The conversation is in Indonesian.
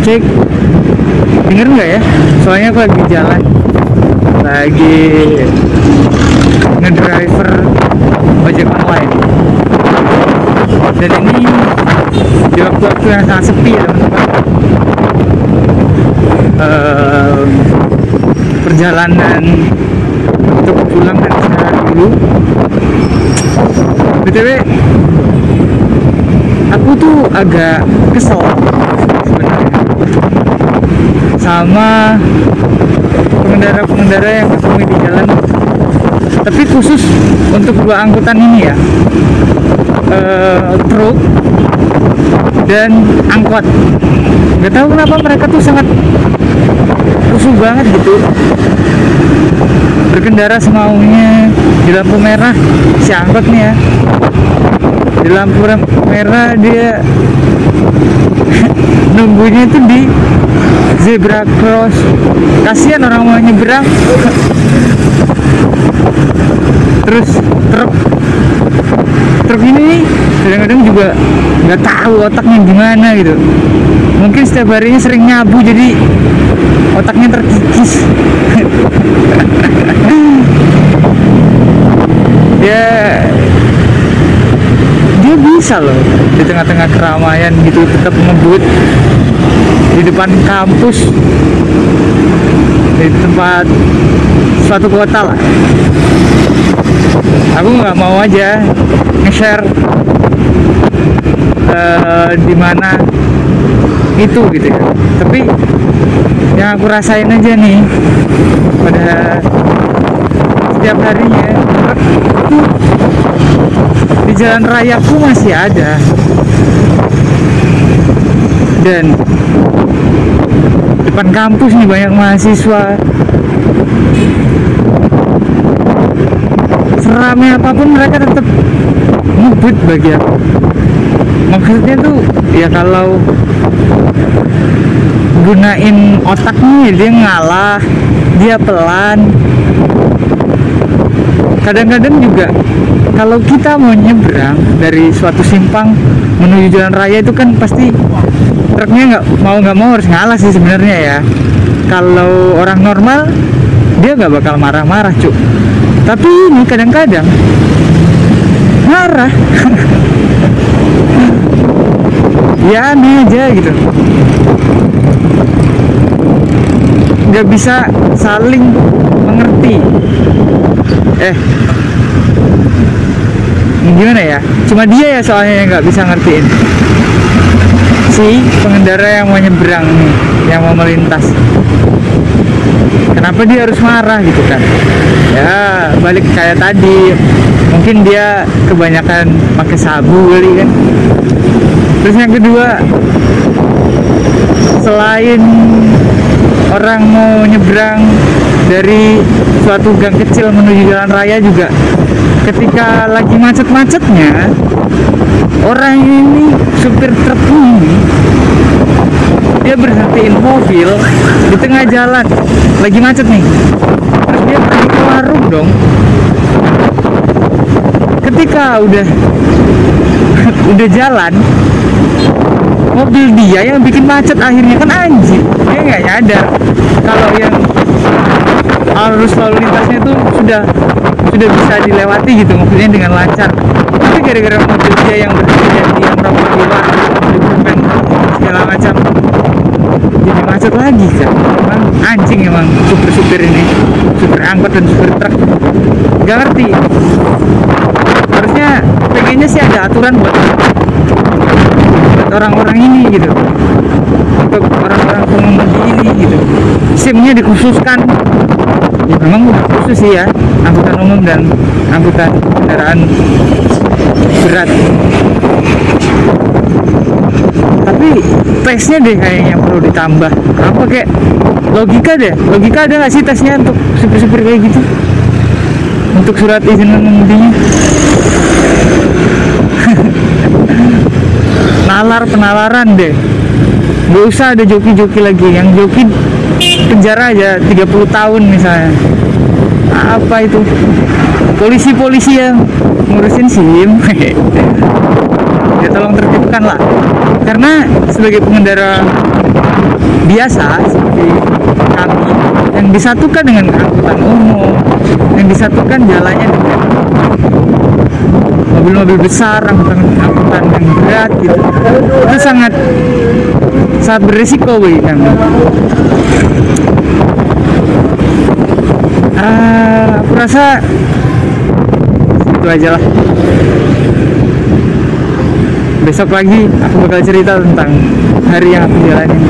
cek. Denger nggak ya? Soalnya aku lagi jalan. Lagi ngedriver ojek online. Dan ini di waktu-waktu yang sangat sepi ya teman-teman. Ehm, perjalanan untuk pulang dan istirahat dulu. Btw aku tuh agak kesel sama pengendara-pengendara yang ketemu di jalan. Tapi khusus untuk dua angkutan ini ya. Eh, truk dan angkot. Nggak tahu kenapa mereka tuh sangat rusuh banget gitu. Berkendara semaunya di lampu merah si angkot nih ya di lampu merah dia nunggunya itu di zebra cross. Kasihan orang mau nyebrang. Terus truk. Truk ini kadang-kadang juga nggak tahu otaknya gimana gitu. Mungkin setiap harinya sering nyabu jadi otaknya terkikis. Ya bisa loh. Di tengah-tengah keramaian gitu tetap ngebut. Di depan kampus. Di tempat suatu kota lah. Aku nggak mau aja nge-share eh, di mana itu gitu ya. Tapi yang aku rasain aja nih pada setiap harinya di jalan rayaku masih ada. Dan depan kampus nih banyak mahasiswa. Seramai apa pun mereka tetap ngebut bagi aku. Maksudnya tuh ya kalau gunain otaknya dia ngalah dia pelan kadang-kadang juga kalau kita mau nyebrang dari suatu simpang menuju jalan raya itu kan pasti truknya nggak mau nggak mau harus ngalah sih sebenarnya ya. Kalau orang normal dia nggak bakal marah-marah cuk. Tapi ini kadang-kadang marah. Ya aneh aja gitu. Nggak bisa saling mengerti eh. Gimana ya? Cuma dia ya soalnya yang nggak bisa ngertiin. Si pengendara yang mau nyebrang nih yang mau melintas. Kenapa dia harus marah gitu kan? Ya balik kayak tadi. Mungkin dia kebanyakan pakai sabu kali kan? Terus yang kedua selain orang mau nyebrang dari suatu gang kecil menuju jalan raya juga. Ketika lagi macet-macetnya orang ini supir truk ini dia berhentiin mobil di tengah jalan. Lagi macet nih. Terus dia pergi ke warung dong. Ketika udah udah jalan mobil dia yang bikin macet akhirnya kan anjing. Dia nggak nyadar kalau yang arus lalu lintasnya tuh sudah sudah bisa dilewati gitu maksudnya dengan lancar. Tapi gara-gara mobil dia yang berhenti dan dia merokok di luar di segala macam jadi macet lagi kan emang anjing emang supir-supir ini supir angkot dan supir truk. Nggak ngerti. Harusnya pengennya sih ada aturan buat orang-orang ini gitu. Untuk orang-orang pengemudi ini gitu SIM-nya dikhususkan. Ya memang khusus sih ya angkutan umum dan angkutan kendaraan berat. Tapi tesnya deh kayaknya perlu ditambah. Apa kayak logika deh logika ada nggak sih tesnya untuk supir-supir kayak gitu? Untuk surat izin mengemudinya nalar penalaran deh gak usah ada joki-joki lagi. Yang joki penjara aja 30 tahun misalnya. Apa itu? Polisi-polisi yang ngurusin SIM. Ya tolong tertibkan lah. Karena sebagai pengendara biasa seperti kami yang disatukan dengan angkutan umum yang disatukan jalannya dengan mobil-mobil besar angkutan angkutan yang berat gitu. Itu sangat sangat berisiko bagi kami Ah, aku rasa itu aja lah. Besok lagi aku bakal cerita tentang hari yang aku jalanin